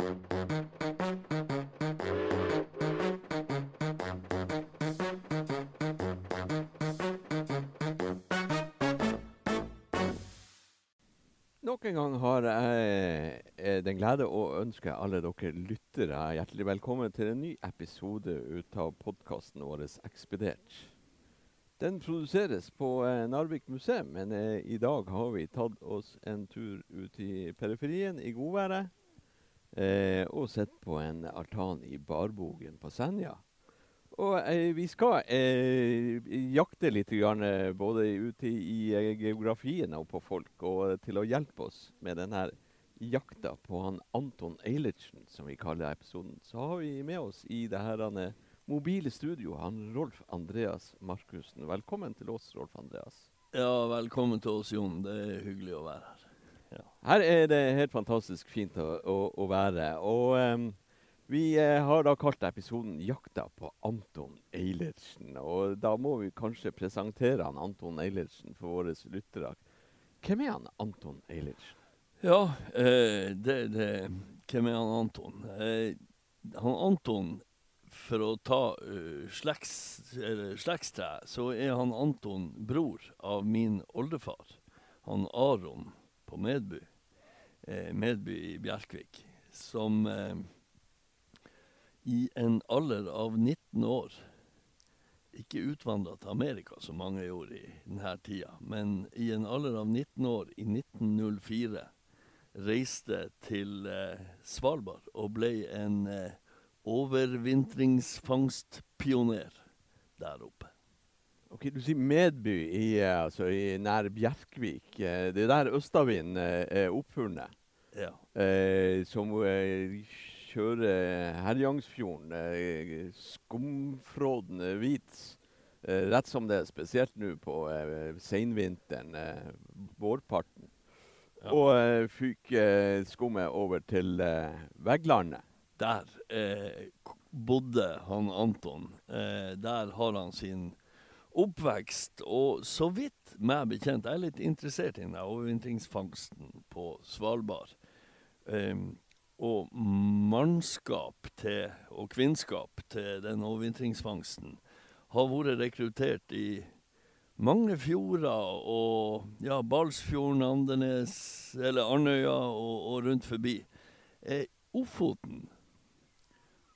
Nok en gang har jeg eh, den glede å ønske alle dere lyttere hjertelig velkommen til en ny episode ut av podkasten vår Ekspedert. Den produseres på eh, Narvik museum, men eh, i dag har vi tatt oss en tur ut i periferien i godværet. Eh, og sett på en altan i Barbogen på Senja. Og eh, vi skal eh, jakte litt, grann, eh, både ute i, i eh, geografien og på folk. Og eh, til å hjelpe oss med denne jakta på han Anton Eilertsen, som vi kaller episoden, så har vi med oss i det her mobile studio han Rolf Andreas Markussen. Velkommen til oss, Rolf Andreas. Ja, velkommen til oss, Jon. Det er hyggelig å være her. Her er det helt fantastisk fint å, å, å være. Og um, vi eh, har da kalt episoden 'Jakta på Anton Eilertsen'. Og da må vi kanskje presentere han Anton Eilertsen for våre lyttere. Hvem er han Anton Eilertsen? Ja, eh, det, det Hvem er han Anton? Eh, han Anton, for å ta uh, slekts, eller så er han Anton bror av min oldefar. Han Aron på Medby. Eh, Medby i Bjerkvik. Som eh, i en alder av 19 år ikke utvandra til Amerika, som mange gjorde i denne tida, men i en alder av 19 år, i 1904, reiste til eh, Svalbard og ble en eh, overvintringsfangstpioner der oppe. Ok, Du sier Medby i, eh, altså i nær Bjerkvik. Eh, det er der Østavind eh, er oppfunnet. Ja. Eh, som eh, kjører Herjangsfjorden, eh, skumfrådende hvit. Eh, rett som det er, spesielt nå på seinvinteren, vårparten. Ja. Og fyker skummet over til vegglandet. Der bodde han Anton. Der har han sin oppvekst. Og så vidt meg bekjent, jeg er litt interessert i denne overvintringsfangsten på Svalbard. Um, og mannskap til, og kvinnskap til den overvintringsfangsten har vært rekruttert i mange fjorder og ja, Balsfjorden, Andenes, eller Andøya og, og rundt forbi. Eh, Ofoten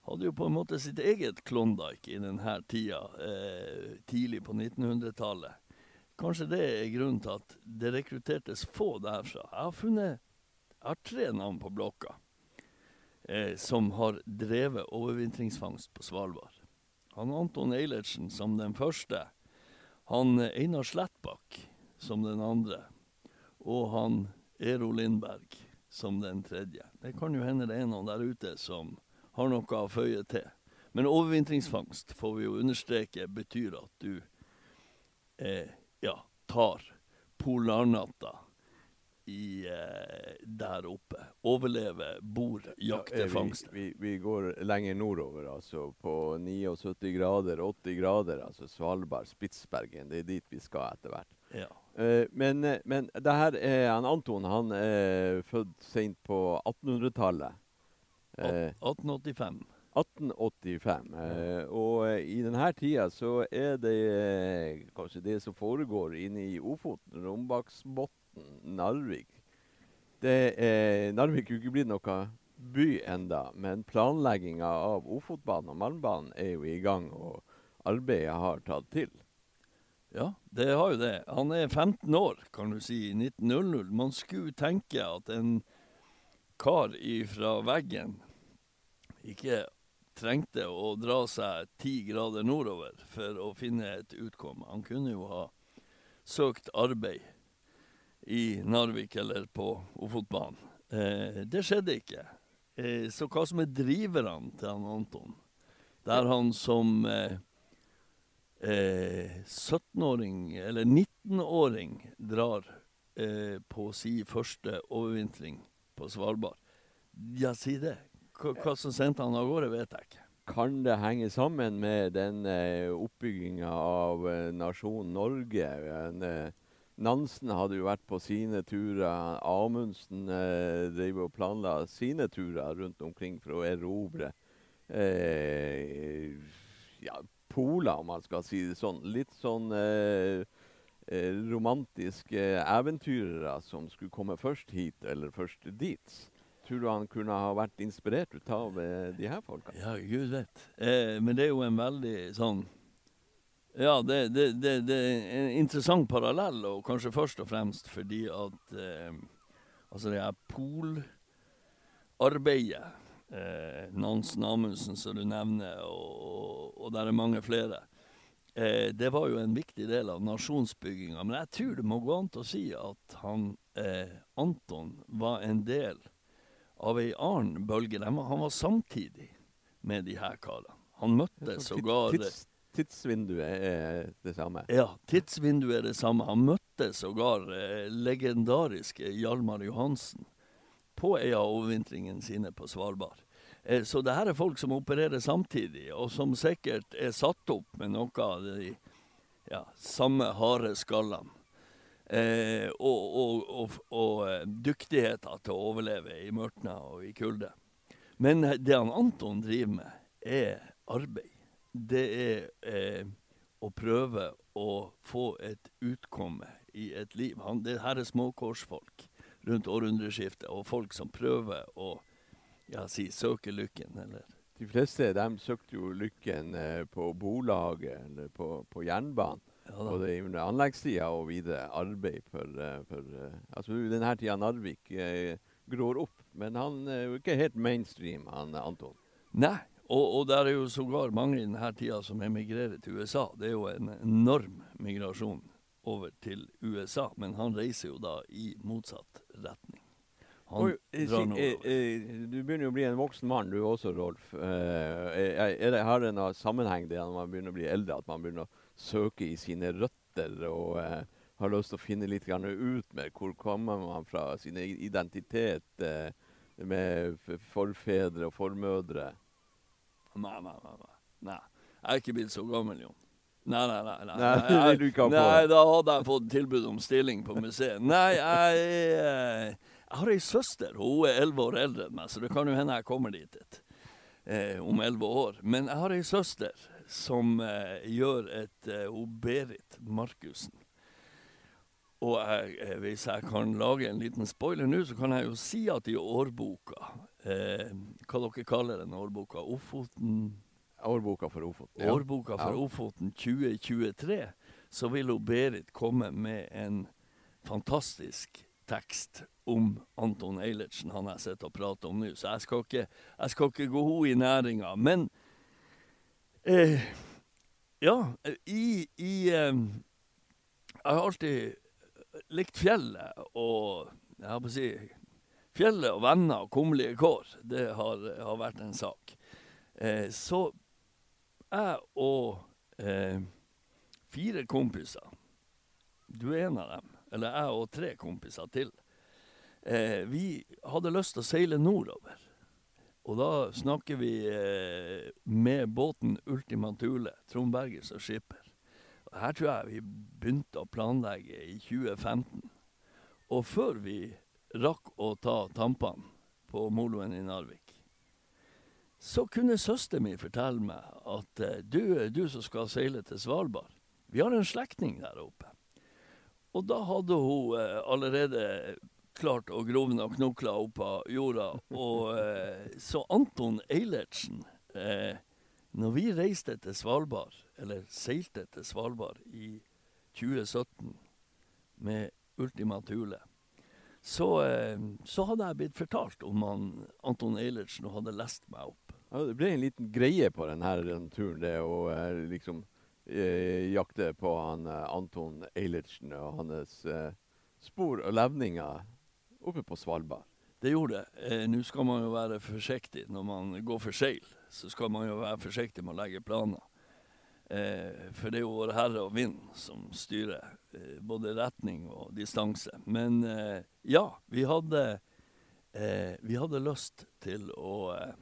hadde jo på en måte sitt eget Klondyke i denne tida, eh, tidlig på 1900-tallet. Kanskje det er grunnen til at det rekruttertes få derfra. Jeg har funnet jeg har tre navn på blokka eh, som har drevet overvintringsfangst på Svalbard. Han Anton Eilertsen som den første. Han Einar Slettbakk som den andre. Og han Ero Lindberg som den tredje. Det kan jo hende det er noen der ute som har noe å føye til. Men overvintringsfangst, får vi jo understreke, betyr at du eh, ja, tar polarnatta i, eh, der oppe. Overlever, bor, jakter Ja, fangster. Vi, vi, vi går lenger nordover, altså på 79 grader, 80 grader. Altså Svalbard, Spitsbergen. Det er dit vi skal etter hvert. Ja. Eh, men, eh, men det her er han Anton. Han er født sent på 1800-tallet. Eh, 1885. 1885. Eh, og eh, i denne tida så er det eh, kanskje det som foregår inne i Ofoten, Rombaksbotn, Narvik. Det eh, Narvik er jo ikke blitt noe by enda, men planlegginga av Ofotbanen og Malmbanen er jo i gang, og arbeidet har tatt til. Ja, det har jo det. Han er 15 år, kan du si, i 1900. Man skulle tenke at en kar ifra veggen ikke trengte å dra seg ti grader nordover for å finne et utkom. Han kunne jo ha søkt arbeid i Narvik eller på Ofotbanen. Eh, det skjedde ikke. Eh, så hva som er driverne til han Anton? Der han som eh, eh, 17-åring, eller 19-åring, drar eh, på si første overvintring på Svalbard. Ja, si det. Hva, som sendte han av gårde, vet jeg ikke. Kan det henge sammen med den eh, oppbygginga av eh, nasjonen Norge? Eh, Nansen hadde jo vært på sine turer. Amundsen eh, og planla sine turer rundt omkring for å erobre eh, ja, Pola, om man skal si det sånn. Litt sånn eh, eh, romantiske eventyrere som skulle komme først hit eller først dit. Tror du han kunne ha vært inspirert ut av eh, de her folka? Ja, gud vet. Eh, men det er jo en veldig sånn Ja, det, det, det, det, er en interessant parallell, og kanskje først og fremst fordi at eh, Altså det her polarbeidet eh, Nansen Amundsen, som du nevner, og, og, der er mange flere. Eh, det var jo en viktig del av nasjonsbygginga. Men jeg tror det må gå an til å si at han eh, Anton var en del ei annen bølge. Han var samtidig med de her karene. Han møtte sågar tids, Tidsvinduet er det samme? Ja, tidsvinduet er det samme. Han møtte sågar eh, legendariske Hjalmar Johansen på ei av overvintringene sine på Svalbard. Eh, så det her er folk som opererer samtidig, og som sikkert er satt opp med noe av de ja, samme harde skallene. Eh, og, og, og, og eh, dyktigheter til å overleve i mørtna og i kulde. Men det han Anton driver med, er arbeid. Det er eh, å prøve å få et utkomme i et liv. Han, det her er småkorsfolk rundt århundreskiftet, og folk som prøver å ja, si søke lykken, eller De fleste de søkte jo lykken eh, på bolaget eller på, på jernbanen. Ja, Både under anleggstida og videre arbeid for, eh, for uh, altså Denne tida Narvik eh, grår opp, men han er jo ikke helt mainstream, han Anton. Nei, og, og det er jo sågar mange i denne tida som emigrerer til USA. Det er jo en enorm migrasjon over til USA, men han reiser jo da i motsatt retning. Han Oi, drar nordover. Du begynner jo å bli en voksen mann, du også, Rolf. Er det, har det noen sammenheng det når man begynner å bli eldre, at man begynner å søker i sine røtter og eh, har lyst til å finne litt ut med hvor kommer man fra, sin identitet eh, med forfedre og formødre. Nei, nei, nei. nei. Jeg er ikke blitt så gammel, Jon. Nei, nei, nei. nei, nei, jeg, nei Da hadde jeg fått tilbud om stilling på museet. Nei, jeg, jeg, jeg har ei søster. Hun er elleve år eldre enn meg, så det kan jo hende jeg kommer dit eh, om elleve år. Men jeg har ei søster som eh, gjør et eh, Berit Markussen. Og jeg, eh, hvis jeg kan lage en liten spoiler nå, så kan jeg jo si at i årboka eh, Hva dere kaller den årboka? Ofoten Årboka for Ofoten. Ja. Årboka for ja. Ofoten 2023. Så vil hun Berit komme med en fantastisk tekst om Anton Eilertsen, han jeg sitter og prater om nå. Så jeg skal ikke, jeg skal ikke gå henne i næringa. Men Eh, ja, i, i eh, Jeg har alltid likt fjellet og jeg holdt på å si Fjellet og venner og kummerlige kår, det har, har, vært en sak. Eh, så jeg og eh, fire kompiser Du er en av dem. Eller jeg og tre kompiser til. Eh, vi hadde lyst til å seile nordover. Og da snakker vi eh, med båten Ultima Thule, Trond Berger som skipper. Og her tror jeg vi begynte å planlegge i 2015. Og før vi rakk å ta tampene på moloen i Narvik, så kunne søsteren min fortelle meg at eh, du, du som skal seile til Svalbard, vi har en slektning der oppe. Og da hadde hun eh, allerede klart å grove og knokler opp av jorda. Og, eh, så Anton Eilertsen eh, Når vi reiste til Svalbard, eller seilte til Svalbard i 2017 med Ultima Thule, så, eh, så, hadde jeg blitt fortalt om han, Anton Eilertsen og hadde lest meg opp. Ja, det ble en liten greie på denne turen, det å eh, liksom eh, jakte på han eh, Anton Eilertsen og hans spor og levninger oppe på Svalbard. Det gjorde det. Eh, Nå skal man jo være forsiktig når man går for seil. Så skal man jo være forsiktig med å legge planer. Eh, for det er jo vår herre og vind som styrer eh, både retning og distanse. Men eh, ja, vi hadde, eh, vi hadde lyst til å eh,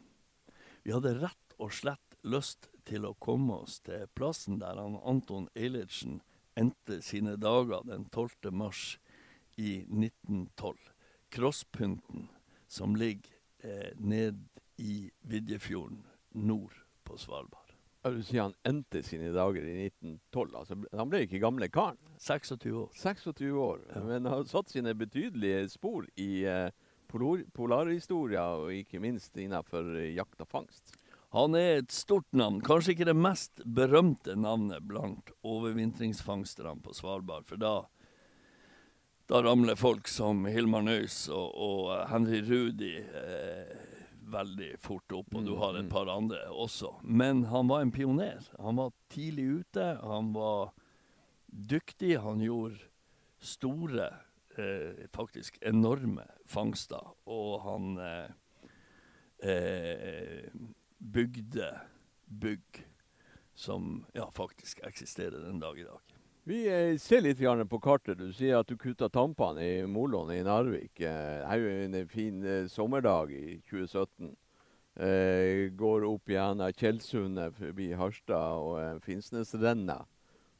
Vi hadde rett og slett lyst til å komme oss til plassen der han Anton Eilertsen endte sine dager den 12. mars i 1912. Krosspynten som ligger eh, ned i Vidjefjorden nord på Svalbard. Du sier han endte sine dager i 1912. altså Han ble ikke gamle karen. 26 år. 26 år. Ja. Men har satt sine betydelige spor i eh, polar polarhistoria, og ikke minst innenfor jakt og fangst. Han er et stort navn, kanskje ikke det mest berømte navnet blant overvintringsfangsterne på Svalbard. For da, da ramler folk som Hilmar Nøys og, og Henry Rudi eh, veldig fort opp, og du Mm, har et mm. par andre også. Men han var en pioner. Han var tidlig ute, han var dyktig, han gjorde store, eh, faktisk enorme fangster, og han eh, eh, bygde bygg som ja, faktisk eksisterer den dag i dag. Vi eh, ser litt på kartet. Du sier at du kutta tampene i Molon i Narvik. Eh, Det er jo en fin eh, sommerdag i 2017. Eh, går opp gjennom Tjeldsundet forbi Harstad og Finnsnesrenna.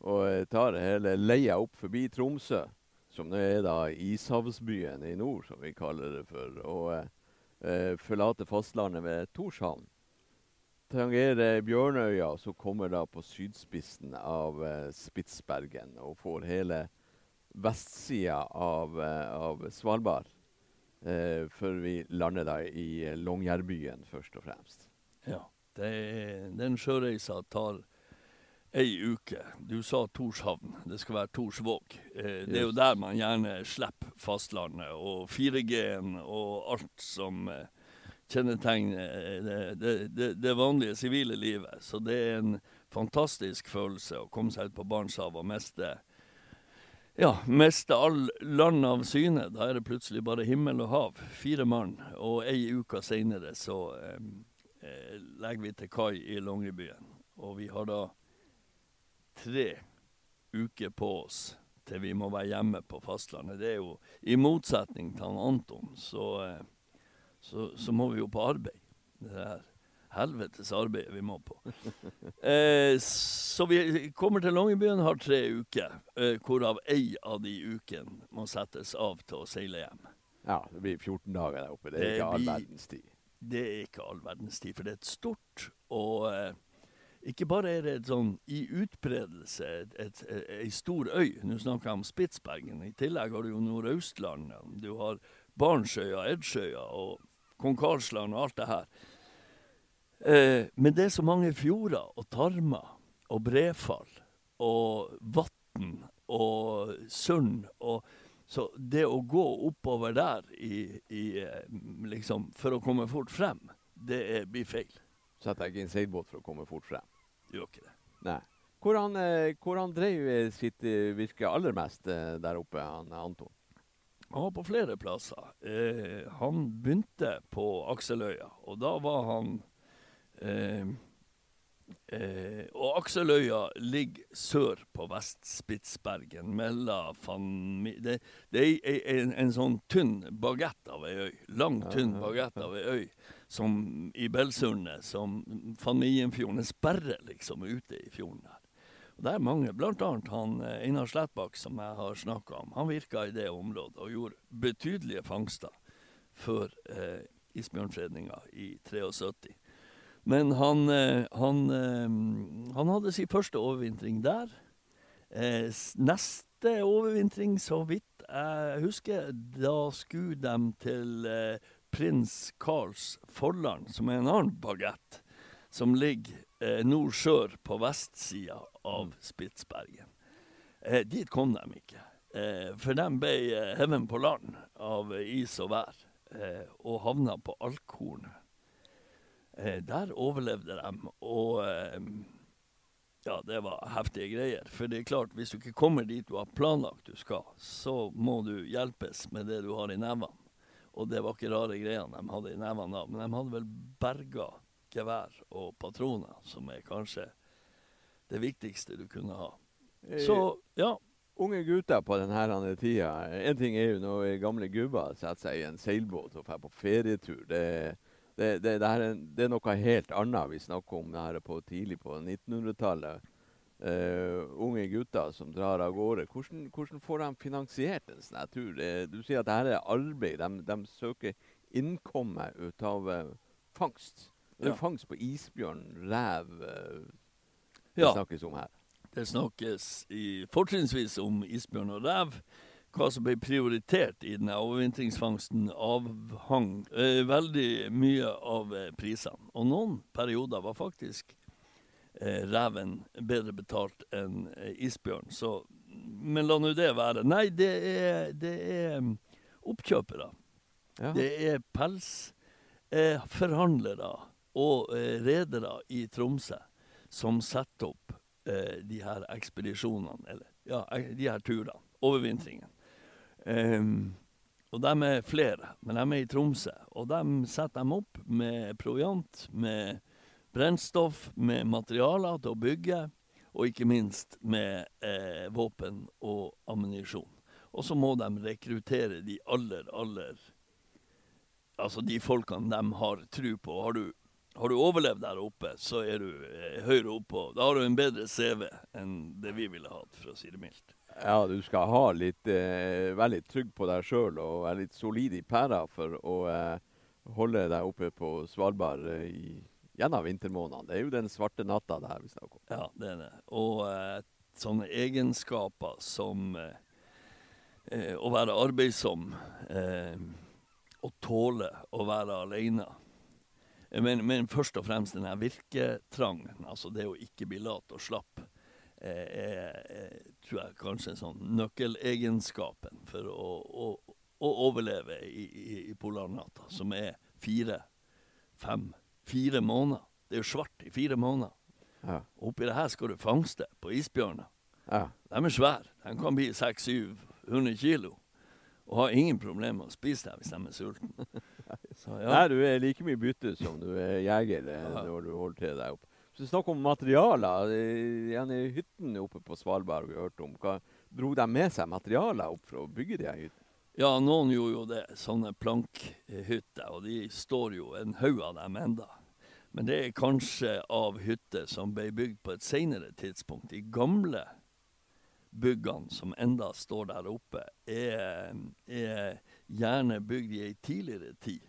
Og tar hele leia opp forbi Tromsø, som er da ishavsbyen i nord, som vi kaller det for. Og forlater fastlandet ved Torshavn tangerer Bjørnøya, så kommer da på sydspissen av eh, Spitsbergen og får hele vestsida av, eh, av Svalbard. Eh, før vi lander da i eh, Longyearbyen, først og fremst. Ja. Det den sjøreisa tar ei uke. Du sa Torshavn, det skal være Torsvåg. Eh, det er jo der man gjerne slipper fastlandet og 4G-en og alt som eh, kjennetegner eh, det, det, det, det vanlige sivile livet. Så det er en fantastisk følelse å komme seg ut på Barentshavet og miste ja, miste all land av syne. Da er det plutselig bare himmel og hav. Fire mann. Og ei uke seinere så eh, eh, legger vi til kai i Longyearbyen. Og vi har da tre uker på oss til vi må være hjemme på fastlandet. Det er jo i motsetning til han Anton, så, eh, så, så må vi jo på arbeid. Det her helvetes arbeidet vi må på. Eh, så vi kommer til Longyearbyen, har tre uker, eh, hvorav ei av de ukene må settes av til å seile hjem. Ja, det blir 14 dager der oppe. Det er ikke all verdens tid. Det er ikke all verdens tid, for det er et stort og eh, ikke bare er det et sånn i utbredelse ei stor øy. Nå snakker jeg om Spitsbergen. I tillegg har du jo Nordøstland. Du har Barentsøya, Edsjøya og Kong Karlsland og alt det her. Eh, men det er så mange fjorder og tarmer og brefall og vatn og sund og Så det å gå oppover der i, i, eh, liksom, for å komme fort frem, det er, blir feil. Setter jeg ikke en seilbåt for å komme fort frem. Gjør ikke det. Nei. Hvor han, eh, hvor han drev sitt eh, virke aller mest der oppe, han Anton? Han var på flere plasser. Eh, han begynte på Akseløya, og da var han eh, eh, Og Akseløya ligger sør på Vest-Spitsbergen. Mellom Fanmi... Det, det er en, en sånn tynn bagett av ei øy. Lang, tynn bagett av ei øy som i Belsundet, som Fanmienfjorden er sperre liksom ute i fjorden der. Det er mange, blant annet han eh, Einar Slettbakk som jeg har snakka om. Han virka i det området og gjorde betydelige fangster før eh, isbjørnfredninga i 73. Men han, eh, han, eh, han hadde sin første overvintring der. Neste overvintring, så vidt jeg husker, da skulle de til prins Karls Forland, som er en annen bagett, som ligger eh, nord-sør på vestsida av Spitsbergen. Eh, dit kom de ikke, eh, for de ble eh, hevet på land av eh, is og vær, eh, og havna på Alkhornet. Eh, der overlevde de, og ja, det var heftige greier. For det er klart, hvis du ikke kommer dit du har planlagt du skal, så må du hjelpes med det du har i nevene. Og det var ikke rare greiene de hadde i nevene da, men de hadde vel berga gevær og patroner, som er kanskje det viktigste du kunne ha. Eh, Så ja, Unge gutter på denne tida En ting er jo når gamle gubber setter seg i en seilbåt og drar på ferietur. Det, det, det, er, det er noe helt annet vi snakker om her på tidlig på 1900-tallet. Uh, unge gutter som drar av gårde. Hvordan, hvordan får de finansiert en sånn tur? Eh, du sier at dette er arbeid. De, de søker innkommet ut av uh, fangst. Det er Ja. fangst på isbjørn, rev eh, det Ja. snakkes om her. Det snakkes i, fortrinnsvis om isbjørn og rev. Hva som ble prioritert i denne overvintringsfangsten, avhang eh, veldig mye av eh, prisene. Og noen perioder var faktisk eh, reven bedre betalt enn eh, isbjørn. Så, men la nå det være. Nei, det er, det er mm, oppkjøpere. Ja. Det er pelsforhandlere og eh, redere i Tromsø som setter opp eh, de her ekspedisjonene, eller ja, de her turene, overvintringen. Um, og de er flere, men de er i Tromsø. Og de setter dem opp med proviant, med brennstoff, med materialer til å bygge, og ikke minst med eh, våpen og ammunisjon. Og så må de rekruttere de aller, aller Altså de folkene de har tro på. Har du, har du overlevd der oppe, så er du eh, høyere oppe. Da har du en bedre CV enn det vi ville hatt, for å si det mildt. Ja, du skal ha litt, eh, være litt trygg på deg sjøl og være litt solid i pæra for å eh, holde deg oppe på Svalbard eh, i, gjennom vintermånedene. Det er jo den svarte natta det her vi snakker om. Ja, det er det. Og eh, sånne egenskaper som eh, å være arbeidsom, eh, å tåle å være alene. Eh, Men, men først og fremst denne virketrangen, altså det å ikke bli lat og slapp, eh, er, er, tror jeg kanskje sånn nøkkelegenskapen for å, å, å overleve i, i, i polarnatta, som er fire, fem, fire måneder. Det er jo svart i fire måneder. Ja. Oppi det her skal du fangste på isbjørner. Ja. De er svære. De kan bli 600-700 kilo. Og har ingen problemer med å spise deg hvis de er sultne. Så ja. Nei, du er like mye bytte som du er jeger eh, Ja. når du holder til deg opp. Så snakk om materialer. Igjen i hyttene oppe på Svalbard vi har hørt om. Hva, dro de med seg materialer opp for å bygge de hyttene? ja, noen gjorde jo det. Sånne plankhytter. Og de står jo en haug av dem enda. Men det er kanskje av hytter som ble bygd på et senere tidspunkt. De gamle byggene som enda står der oppe, er, er gjerne bygd i ei tidligere tid,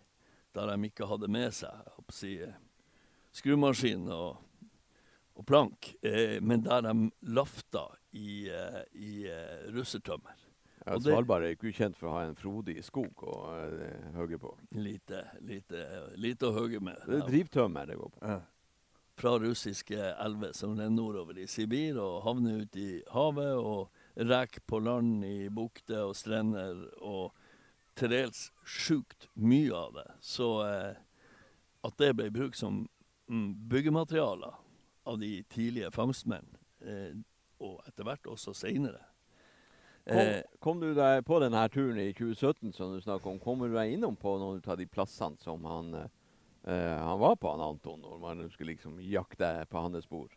da de ikke hadde med seg si, skrumaskin og, og plank, eh, men der de lafta i, eh, i eh, russertømmer. Ja, Svalbard er ikke ukjent for å ha en frodig skog å uh, hogge på. Lite, lite, lite å hogge med. Det er drivtømmer det går på. Ja. Fra russiske elver som renner nordover i Sibir og havner ut i havet, og reker på land i bukter og strender, og til dels sjukt mye av det. Så eh, at det ble brukt som mm, byggematerialer av de tidlige fangstmenn, eh, og etter hvert også seinere Kom, eh, kom du deg på denne turen i 2017 som du snakker om? Kommer du deg innom på noen av de plassene som han, eh, eh, han var på, han Anton, når man skulle liksom jakte på hans spor?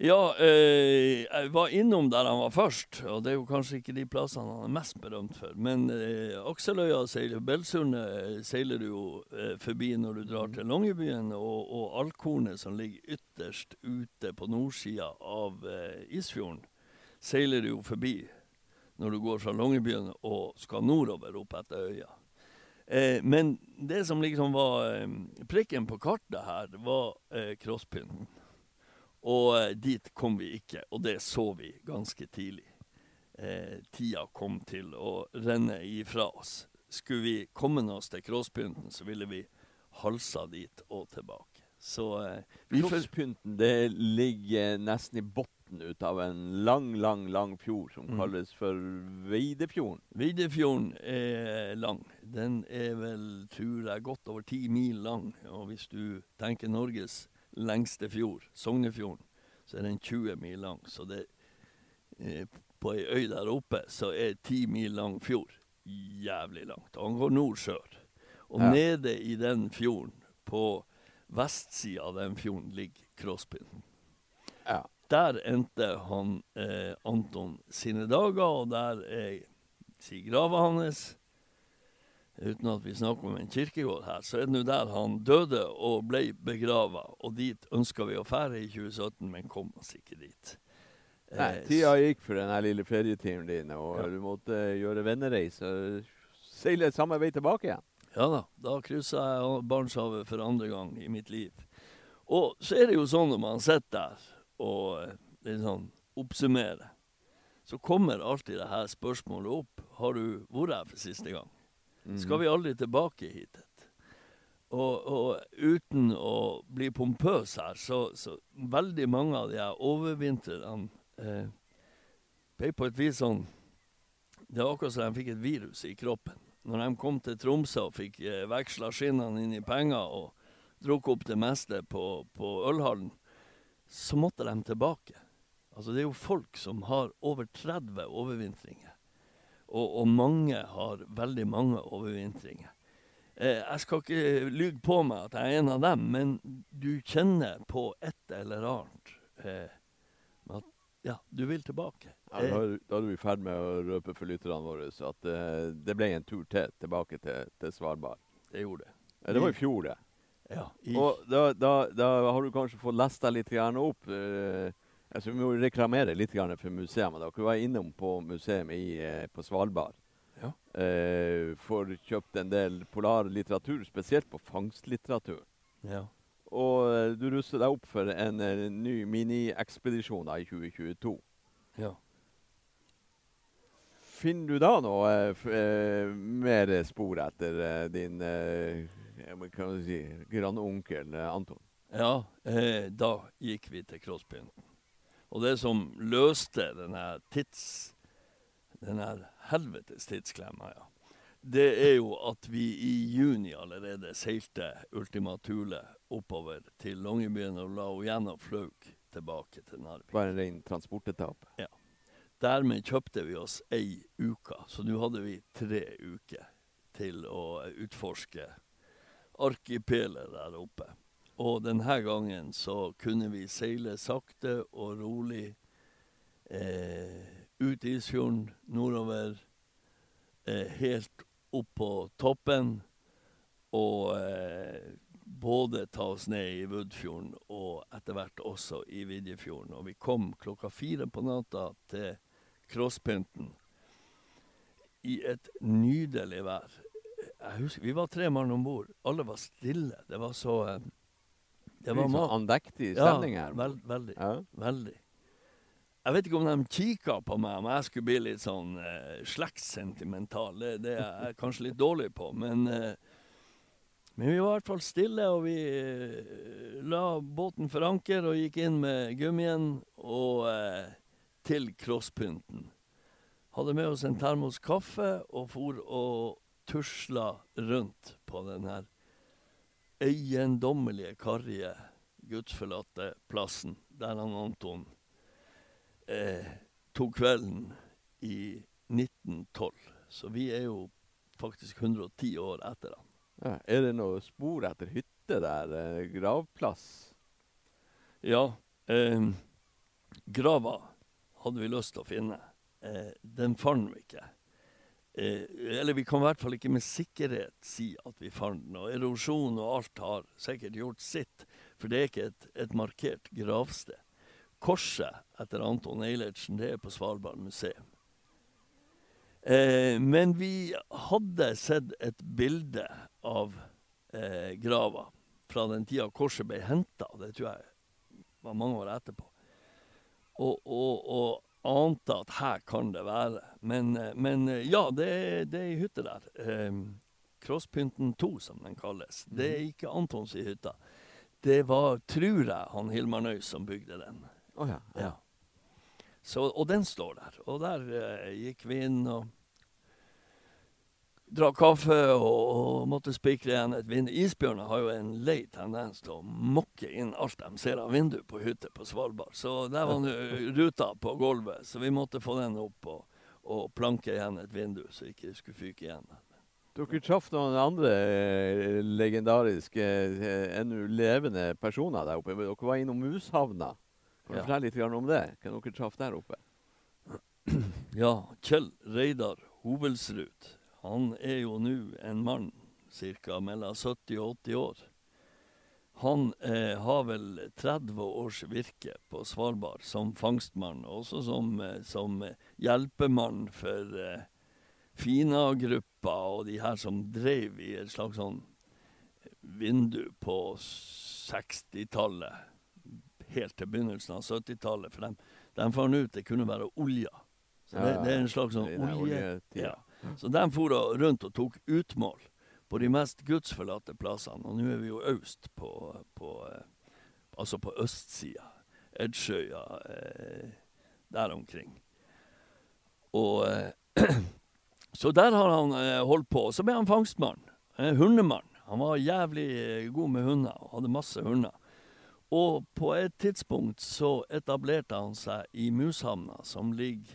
Ja, eh, jeg var innom der han var først, og det er jo kanskje ikke de plassene han er mest berømt for. Men eh, Akseløya seiler, Belsundet eh, seiler du jo eh, forbi når du drar til Longyearbyen, og, og Alkornet som ligger ytterst ute på nordsida av eh, Isfjorden, seiler du jo forbi når du går fra Longyearbyen og skal nordover opp etter øya. Eh, men det som liksom var eh, prikken på kartet her, var eh, crosspynten. Og eh, dit kom vi ikke, og det så vi ganske tidlig. Eh, tida kom til å renne ifra oss. Skulle vi komme oss til crosspynten, så ville vi halsa dit og tilbake. Så eh, Crosspynten, det ligger nesten i bunnen ut av en lang, lang, lang fjord som Mm. kalles for Veidefjorden. Videfjorden er lang. Den er vel, tror jeg, godt over ti mil lang. Og hvis du tenker Norges lengste fjord, Sognefjorden, så er den 20 mil lang. Så det, eh, på ei øy der oppe, så er ti mil lang fjord jævlig langt. Og han går nord-sør. Og Ja. nede i den fjorden, på vestsida av den fjorden, ligger Crosspyn. Ja. Der endte han eh, Anton sine dager, og der er si grava hans. uten at vi snakker om en kirkegård her, så er det nå der han døde og ble begrava. Og dit ønska vi å fære i 2017, men kom oss ikke dit. Nei, Eh, tida gikk for den lille ferietimen din, og Ja. du måtte gjøre vennereis og seile samme vei tilbake igjen. Ja da, da kryssa jeg Barentshavet for andre gang i mitt liv. Og så er det jo sånn når man sitter der og eh, litt sånn oppsummere, så kommer alltid det her spørsmålet opp. Har du vært her for siste gang? Mhm. Skal vi aldri tilbake hit? Og, og uten å bli pompøs her, så, så veldig mange av de her overvintrerne eh, ble på et vis sånn Det var akkurat som de fikk et virus i kroppen. Når de kom til Tromsø og fikk eh, veksla skinnene inn i penger og drukket opp det meste på, på ølhallen, så måtte de tilbake. Altså Det er jo folk som har over 30 overvintringer. Og, og mange har veldig mange overvintringer. Eh, jeg skal ikke lyge på meg at jeg er en av dem, men du kjenner på et eller annet eh, at ja, du vil tilbake. Ja, Eh, da, er du i ferd med å røpe for lytterne våre så at eh, det ble en tur til tilbake til, til Svalbard. det gjorde det. Ja, det var i fjor, det. Ja, i, Og da, da, da har du kanskje fått lest deg litt opp. Eh, altså, vi må reklamere litt for museet. Dere var innom på museet i, eh, på Svalbard. Ja. Eh, får kjøpt en del polarlitteratur, spesielt på fangstlitteratur. ja. Og eh, du ruster deg opp for en, en ny miniekspedisjon i 2022. ja. Finner du da noe eh, eh, mer spor etter eh, din eh, ja, men kan si, grandonkel eh, Anton? Ja, eh, da gikk vi til crosspynten. Og det som løste denne tids... Denne helvetes tidsklemma, ja. Det er jo at vi i juni allerede seilte Ultima Thule oppover til Longyearbyen og la henne og fløy tilbake til Narvik. Bare en ren transportetappe. Dermed kjøpte vi oss ei uke, så nå hadde vi tre uker til å utforske arkipelet der oppe. Og denne gangen så kunne vi seile sakte og rolig eh, ut Isfjorden, nordover, eh, helt opp på toppen. Og eh, både ta oss ned i Woodfjorden og etter hvert også i Vidjefjorden. Og vi kom klokka fire på natta til Crosspynten i et nydelig vær. Jeg husker, Vi var tre mann om bord. Alle var stille. Det var så eh, Det var så sånn mat. andektig stemning her. Veld, veldig. Ja. Veldig. Jeg vet ikke om de kikka på meg om jeg skulle bli litt sånn eh, slektssentimental. Det, det er jeg kanskje litt dårlig på, men eh, Men vi var i hvert fall stille, og vi eh, la båten for anker og gikk inn med gummien og eh, til crosspynten. Hadde med oss en termos kaffe og for og tusla rundt på den her eiendommelige, karrige, gudsforlatte plassen der han Anton eh, tok kvelden i 1912. Så vi er jo faktisk 110 år etter han. Ja. Er det noe spor etter hytte der? Eh, gravplass? Ja, eh, grava hadde vi lyst til å finne. Eh, den fant vi ikke. Eh, eller vi kan i hvert fall ikke med sikkerhet si at vi fant den. Og erosjon og alt har sikkert gjort sitt, for det er ikke et, et markert gravsted. Korset etter Anton Eilertsen, det er på Svalbard museum. Eh, men vi hadde sett et bilde av eh, grava fra den tida korset ble henta. Det tror jeg var mange år etterpå. Og, og, og ante at her kan det være. Men, eh, men eh, ja, det, det er ei hytte der. Eh, Crosspynten 2, som den kalles. Det er ikke Antons i hytta. Det var, tror jeg, han Hilmar Nøys som bygde den. Oh, ja. Ja. Så, og den står der. Og der eh, gikk vi inn og drakk kaffe og, og måtte spikre igjen et vindu. Isbjørner har jo en lei tendens til å mokke inn alt de ser av vindu på hytter på Svalbard. Så der var nå ruta på gulvet, så vi måtte få den opp og, og planke igjen et vindu, så ikke skulle fyke igjen. Dere traff noen andre eh, legendariske, eh, ennå levende personer der oppe. Dere var innom Mushavna. Kan du Ja. fortelle litt om det? Hva dere traff der oppe? Ja, Kjell Reidar Hovelsrud. Han er jo nå en mann ca. mellom 70 og 80 år. Han eh, har vel 30 års virke på Svalbard som fangstmann, også som, eh, som hjelpemann for eh, Fina-gruppa og de her som drev i et slags sånn vindu på 60-tallet. Helt til begynnelsen av 70-tallet. For de, de fant ut det kunne være olja. Så det, det er en slags sånn olje... Ja. Så de for rundt og tok utmål på de mest gudsforlatte plassene. Og nå er vi jo øst på, på eh, Altså på østsida. Edsjøya, eh, der omkring. Og eh, Så der har han eh, holdt på. Så ble han fangstmann. Eh, hundemann. Han var jævlig eh, god med hunder og hadde masse hunder. Og på et tidspunkt så etablerte han seg i Mushamna, som ligger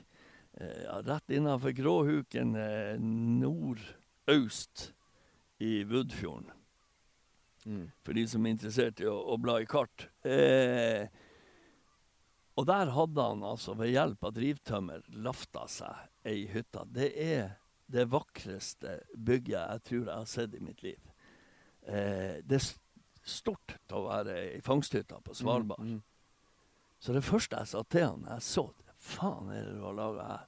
rett innafor Gråhuken eh, nordøst i Vudfjorden. Mm. For de som er interessert i å, å bla i kart. Eh, og der hadde han altså ved hjelp av drivtømmer lafta seg ei hytte. Det er det vakreste bygget jeg tror jeg har sett i mitt liv. Eh, det er stort til å være ei fangsthytte på Svalbard. Mm, mm. Så det første jeg sa til han, jeg så det, faen er det du har laga her?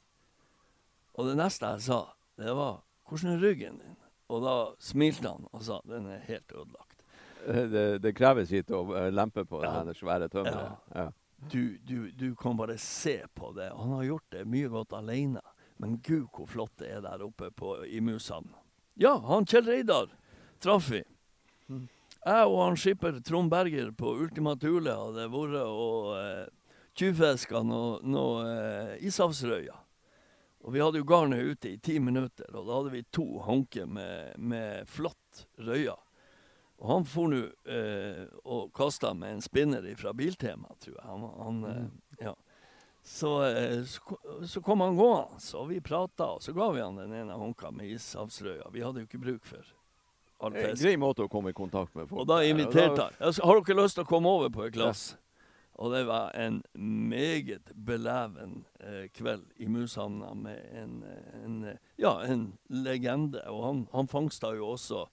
Og det neste jeg sa, det var hvordan er ryggen din? Og da smilte han og sa den er helt ødelagt. Eh, Det, det krever sitt å eh, lempe på Ja. det svære tømmeret. Ja. Du, du, du kan bare se på det. Han har gjort det mye godt alene. Men gud, hvor flott det er der oppe på, i Mushamn. Ja, han Kjell Reidar traff vi. Mhm. Jeg og han skipper Trond Berger på Ultima Thule hadde vært og eh, tjuvfiska noe, noe eh, ishavsrøyer. Og vi hadde jo garnet ute i ti minutter, og da hadde vi to hanker med, med flott røye. Og han for nå eh, og kasta med en spinner fra Biltema, tror jeg. Han, han, eh, ja. Så, eh, så, så kom han gående, og vi prata, og så ga vi han den ene hanka med ishavsrøya. Vi hadde jo ikke bruk for all Eh, fisk. Grei måte å komme i kontakt med folk Og da inviterte han. Har dere lyst til å komme over på et glass? Og det var en meget beleven eh, kveld i Mushamna med en, eh, en, eh, ja, en legende. Og han, han fangsta jo også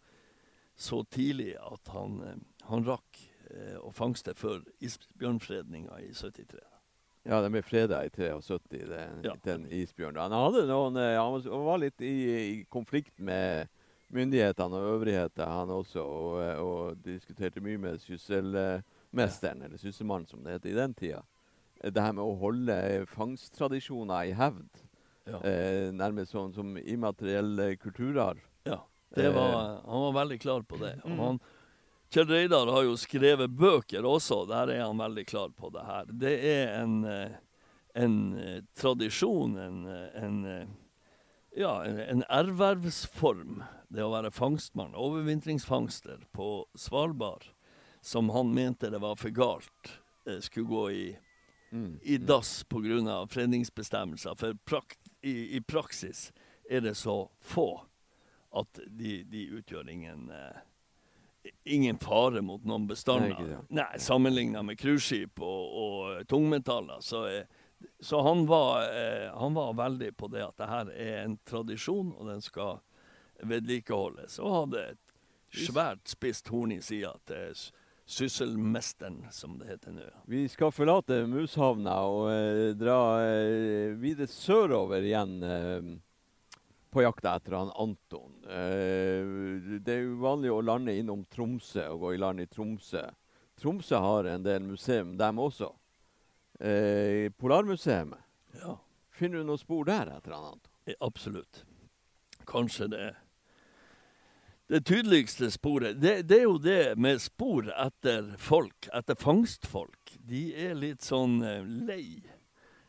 så tidlig at han, eh, han rakk eh, å fangste før isbjørnfredninga i 73. Ja, den ble freda i 73, den, Ja. den isbjørnen. Han hadde noen, han var- litt i, i konflikt med myndighetene og øvrigheter, han også, og, og diskuterte mye med sysselmesteren, eller syssemannen som det het i den tida. Eh, Det her med å holde fangsttradisjoner i hevd, Ja. eh, nærmest sånn som immateriell eh, kulturarv. Ja, det var, han var veldig klar på det. Og Mm. han, Kjell Reidar har jo skrevet bøker også, der er han veldig klar på det her. Det er en, eh, en eh, tradisjon, en, eh, en, eh, ja, en, en ervervsform, det å være fangstmann, overvintringsfangster på Svalbard, som han mente det var for galt eh, skulle gå i Mm. i dass pga. fredningsbestemmelser. For prakt, i, i praksis er det så få at de, de utgjør ingen eh, Ingen fare mot noen bestander. Nei. Nei, Sammenligna med cruiseskip og, og tungmetaller. Så, eh, så han, var, eh, han var veldig på det at det her er en tradisjon, og den skal vedlikeholdes. Og hadde et svært spisst horn i sida til sysselmesteren, som det heter nå. Vi skal forlate Mushavna og eh, dra eh, videre sørover igjen eh, på jakta etter han Anton. Eh, det er jo vanlig å lande innom Tromsø og gå i land i Tromsø. Tromsø har en del museum, dem også. Eh, Polarmuseet. Ja. Finner du noen spor der etter han Anton? Absolutt. Kanskje det Det tydeligste sporet det, det er jo det med spor etter folk, etter fangstfolk. De er litt sånn eh, lei.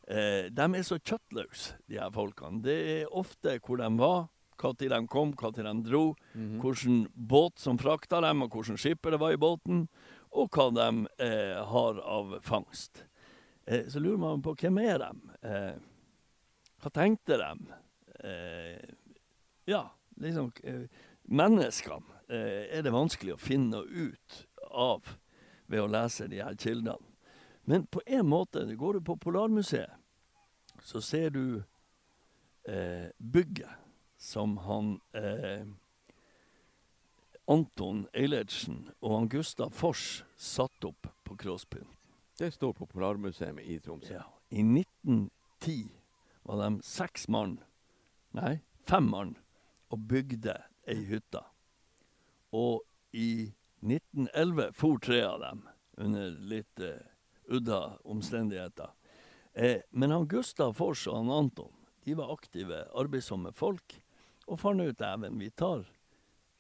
Eh, de er så kjøttløse, de her folkene. Det er ofte hvor de var, når de kom, når de dro, hvilken båt som frakta dem, og hvilken skipper det var i båten, og hva de eh, har av fangst. Eh, så lurer man på hvem er de? Eh, hva tenkte de? Eh, ja, liksom Menneskene eh, er det vanskelig å finne ut av ved å lese de her kildene. Men på en måte, går du på Polarmuseet, så ser du eh, bygget som han eh, Anton Eilertsen og han Gustav Fors satte opp på Crossbyen. Det står på Polarmuseet i Tromsø. Ja. I 1910 var de seks mann, nei, fem mann, og bygde ei hytte. Og i 1911 for tre av dem, under litt uh, udda omstendigheter. Eh, men han Gustav Fors og han Anton de var aktive, arbeidsomme folk, og fant ut at vi tar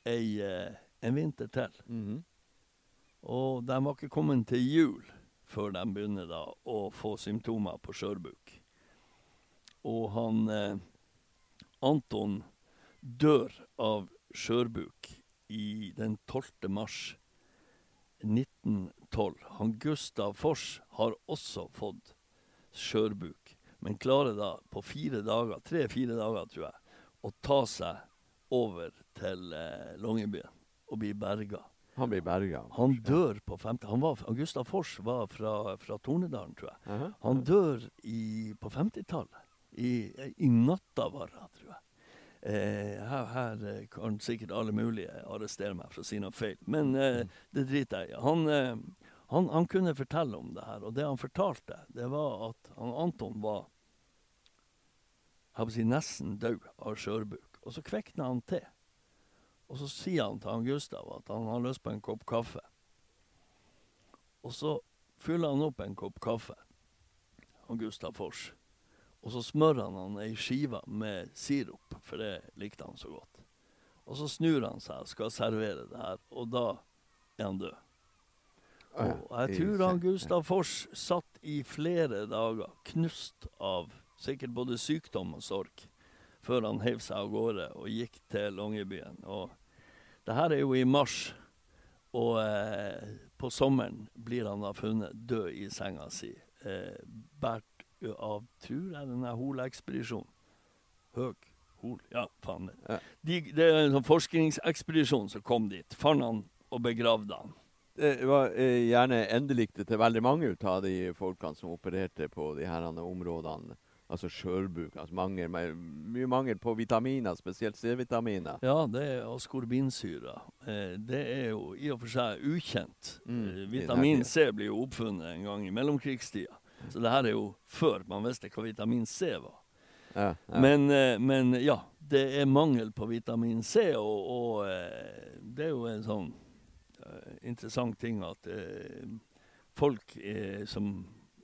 ei, eh, en vinter til. Mhm. Og de var ikke kommet til jul før de begynner da å få symptomer på skjørbuk. Og han eh, Anton dør av skjørbuk i den 12. mars 1912. Han Gustav Fors har også fått skjørbuk, men klarer da på fire dager, tre-fire dager tror jeg, å ta seg over til eh, Longyearbyen og bli berga. Han blir berga. Han dør på femte... Han var, Gustav Fors var fra, fra Tornedalen, tror jeg. Han dør i, på 50-tallet. I, i Nattavarra, tror jeg. Eh, her, her eh, kan sikkert alle mulige arrestere meg for å si noe feil, men eh, det driter jeg i. Han, eh, han, han kunne fortelle om det her, og det han fortalte, det var at han, Anton var si, nesten død av skjørbuk. Og så kvekna han til. Og så sier han til han Gustav at han har lyst på en kopp kaffe. Og så fyller han opp en kopp kaffe, han Gustav Fors. Og så smører han han ei skive med sirup, for det likte han så godt. Og så snur han seg og skal servere det her, og da er han død. Og jeg tror han Gustav Fors satt i flere dager, knust av sikkert både sykdom og sorg, før han heiv seg av gårde og gikk til Longyearbyen. Og det her er jo i mars, og eh, på sommeren blir han da funnet død i senga si, eh, båret av, tror jeg, denne Hol-ekspedisjonen. Høg Hol, ja, faen. Ja. De, det er en sånn forskningsekspedisjon som kom dit. Fant han og begravde han. Det var eh, gjerne endeliktet til veldig mange ut av de folkene som opererte på de her områdene. Altså skjørbuk. Altså mangel, mye mangel på vitaminer, spesielt C-vitaminer. Ja, det er askorbinsyre. Eh, det er jo i og for seg ukjent. Mm, Eh, vitamin C blir jo oppfunnet en gang i mellomkrigstida. Så det her er jo før man visste hva vitamin C var. Ja, ja. Men, eh, men ja, det er mangel på vitamin C, og, og eh, det er jo en sånn eh, interessant ting at folk som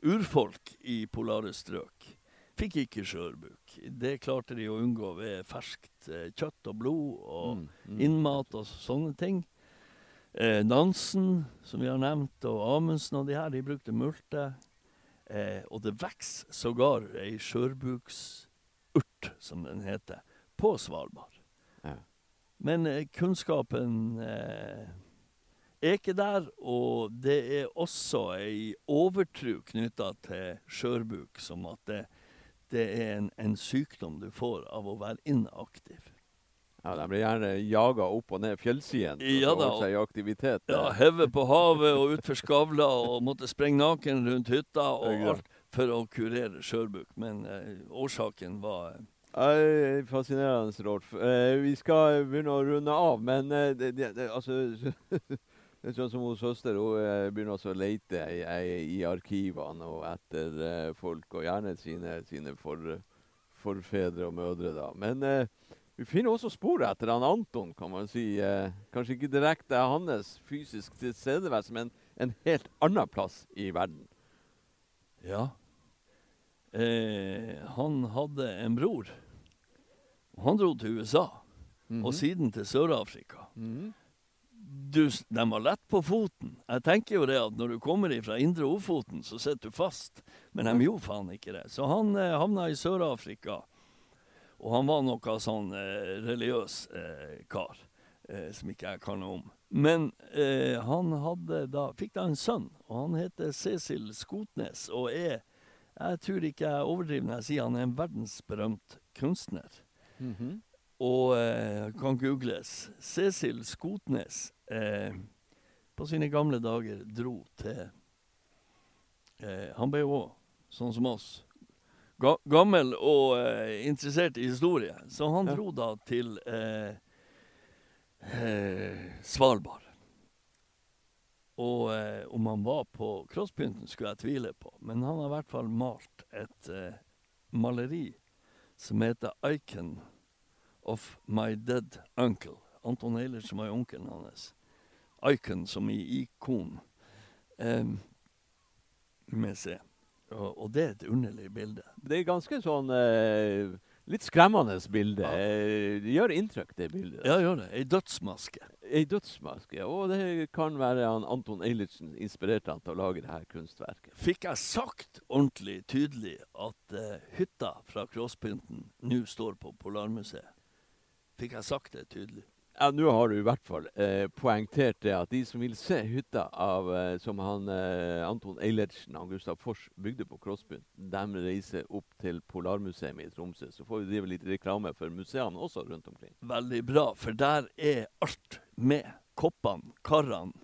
urfolk i polare strøk fikk ikke skjørbuk. Det klarte de å unngå ved ferskt kjøtt og blod og Mm, mm. innmat og sånne ting. Eh, Nansen, som vi har nevnt, og Amundsen og de her, de brukte multe. Eh, og det vokser sågar ei skjørbuksurt, som den heter, på Svalbard. Ja. Men eh, kunnskapen eh, er ikke der, og det er også ei overtro knytta til skjørbuk, som at det, det er en, en sykdom du får av å være inaktiv. Ja, De blir gjerne jaga opp og ned fjellsiden for Ja å holde seg i aktivitet. Ja, heve på havet og utfor Skavla og måtte sprenge naken rundt hytta og alt for å kurere skjørbuk. Men eh, årsaken var eh, Ei, Fascinerende, Rolf. Eh, vi skal begynne å runde av, men eh, det, det, det, altså Det er sånn som hos søster. Hun eh, begynner også å lete i, i, arkivene og etter eh, folk, og gjerne sine, sine for, forfedre og mødre. da. Men vi finner også spor etter han Anton, kan man si. Eh, kanskje ikke direkte hans fysisk tilstedeværelse, men en helt annen plass i verden. Ja. Eh, han hadde en bror. Han dro til USA, og siden til Sør-Afrika. Mhm. Du, de var lett på foten. Jeg tenker jo det at når du kommer fra Indre Ofoten, så sitter du fast. Men de gjorde faen ikke det. Så han eh, havna i Sør-Afrika. Og han var noe sånn eh, religiøs eh, kar, eh, som ikke jeg kan noe om. Men eh, han hadde da, fikk da en sønn, og han heter Cecil Skotnes, og er Jeg tror ikke jeg overdriver når jeg sier han er en verdensberømt kunstner Mhm. og eh, kan googles. Cecil Skotnes eh, på sine gamle dager dro til eh, Han ble jo òg, sånn som oss, ga gammel og eh, interessert i historie, så han dro da til eh, eh, Svalbard. Og eh, om han var på crosspynten, skulle jeg tvile på. Men han har i hvert fall malt et eh, maleri som heter 'Icon of My Dead Uncle'. Anton Eilert som var onkelen hans. Icon som i ikon. Um, med C. Og, og det er et underlig bilde. Det er ganske sånn eh, litt skremmende bilde. Ja. Eh, det gjør inntrykk, det bildet. Ja, gjør det. Ei dødsmaske. Ei dødsmaske. Og det kan være Anton Eilertsen inspirerte han til å lage det her kunstverket. Fikk jeg sagt ordentlig tydelig at uh, hytta fra Crosspynten nå står på Polarmuseet? Fikk jeg sagt det tydelig? Ja, Nå har du i hvert fall eh, poengtert det at de som vil se hytta av, eh, som han eh, Anton Eilertsen og Gustav Fors bygde på Krossbyen, de reiser opp til Polarmuseet i Tromsø. Så får vi drive litt reklame for museene også rundt omkring. Veldig bra, for der er alt med. Koppene, karene,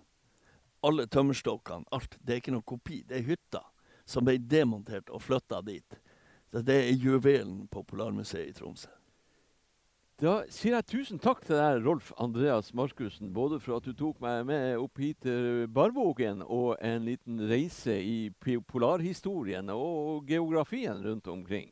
alle tømmerstokkene, alt. Det er ikke noe kopi. Det er hytta som ble demontert og flytta dit. Så det er juvelen på Polarmuseet i Tromsø. Da sier jeg tusen takk til deg, Rolf Andreas Markussen, både for at du tok meg med opp hit til Barvågen og en liten reise i polarhistorien og geografien rundt omkring.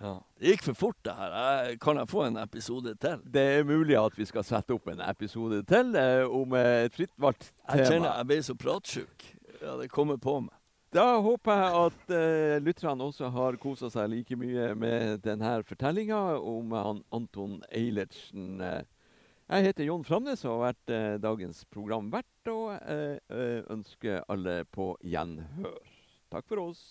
Ja. Det gikk for fort, det her. Kan jeg få en episode til? Det er mulig at vi skal sette opp en episode til eh, om eh, et fritt valgt Jeg kjenner jeg ble så pratsjuk. Ja, det kommer på meg. Da håper jeg at uh, lytterne også har kosa seg like mye med denne fortellinga om han Anton Eilertsen. Jeg heter Jon Framnes og har vært uh, dagens programvert, og eh, ønsker alle på gjenhør. Takk for oss.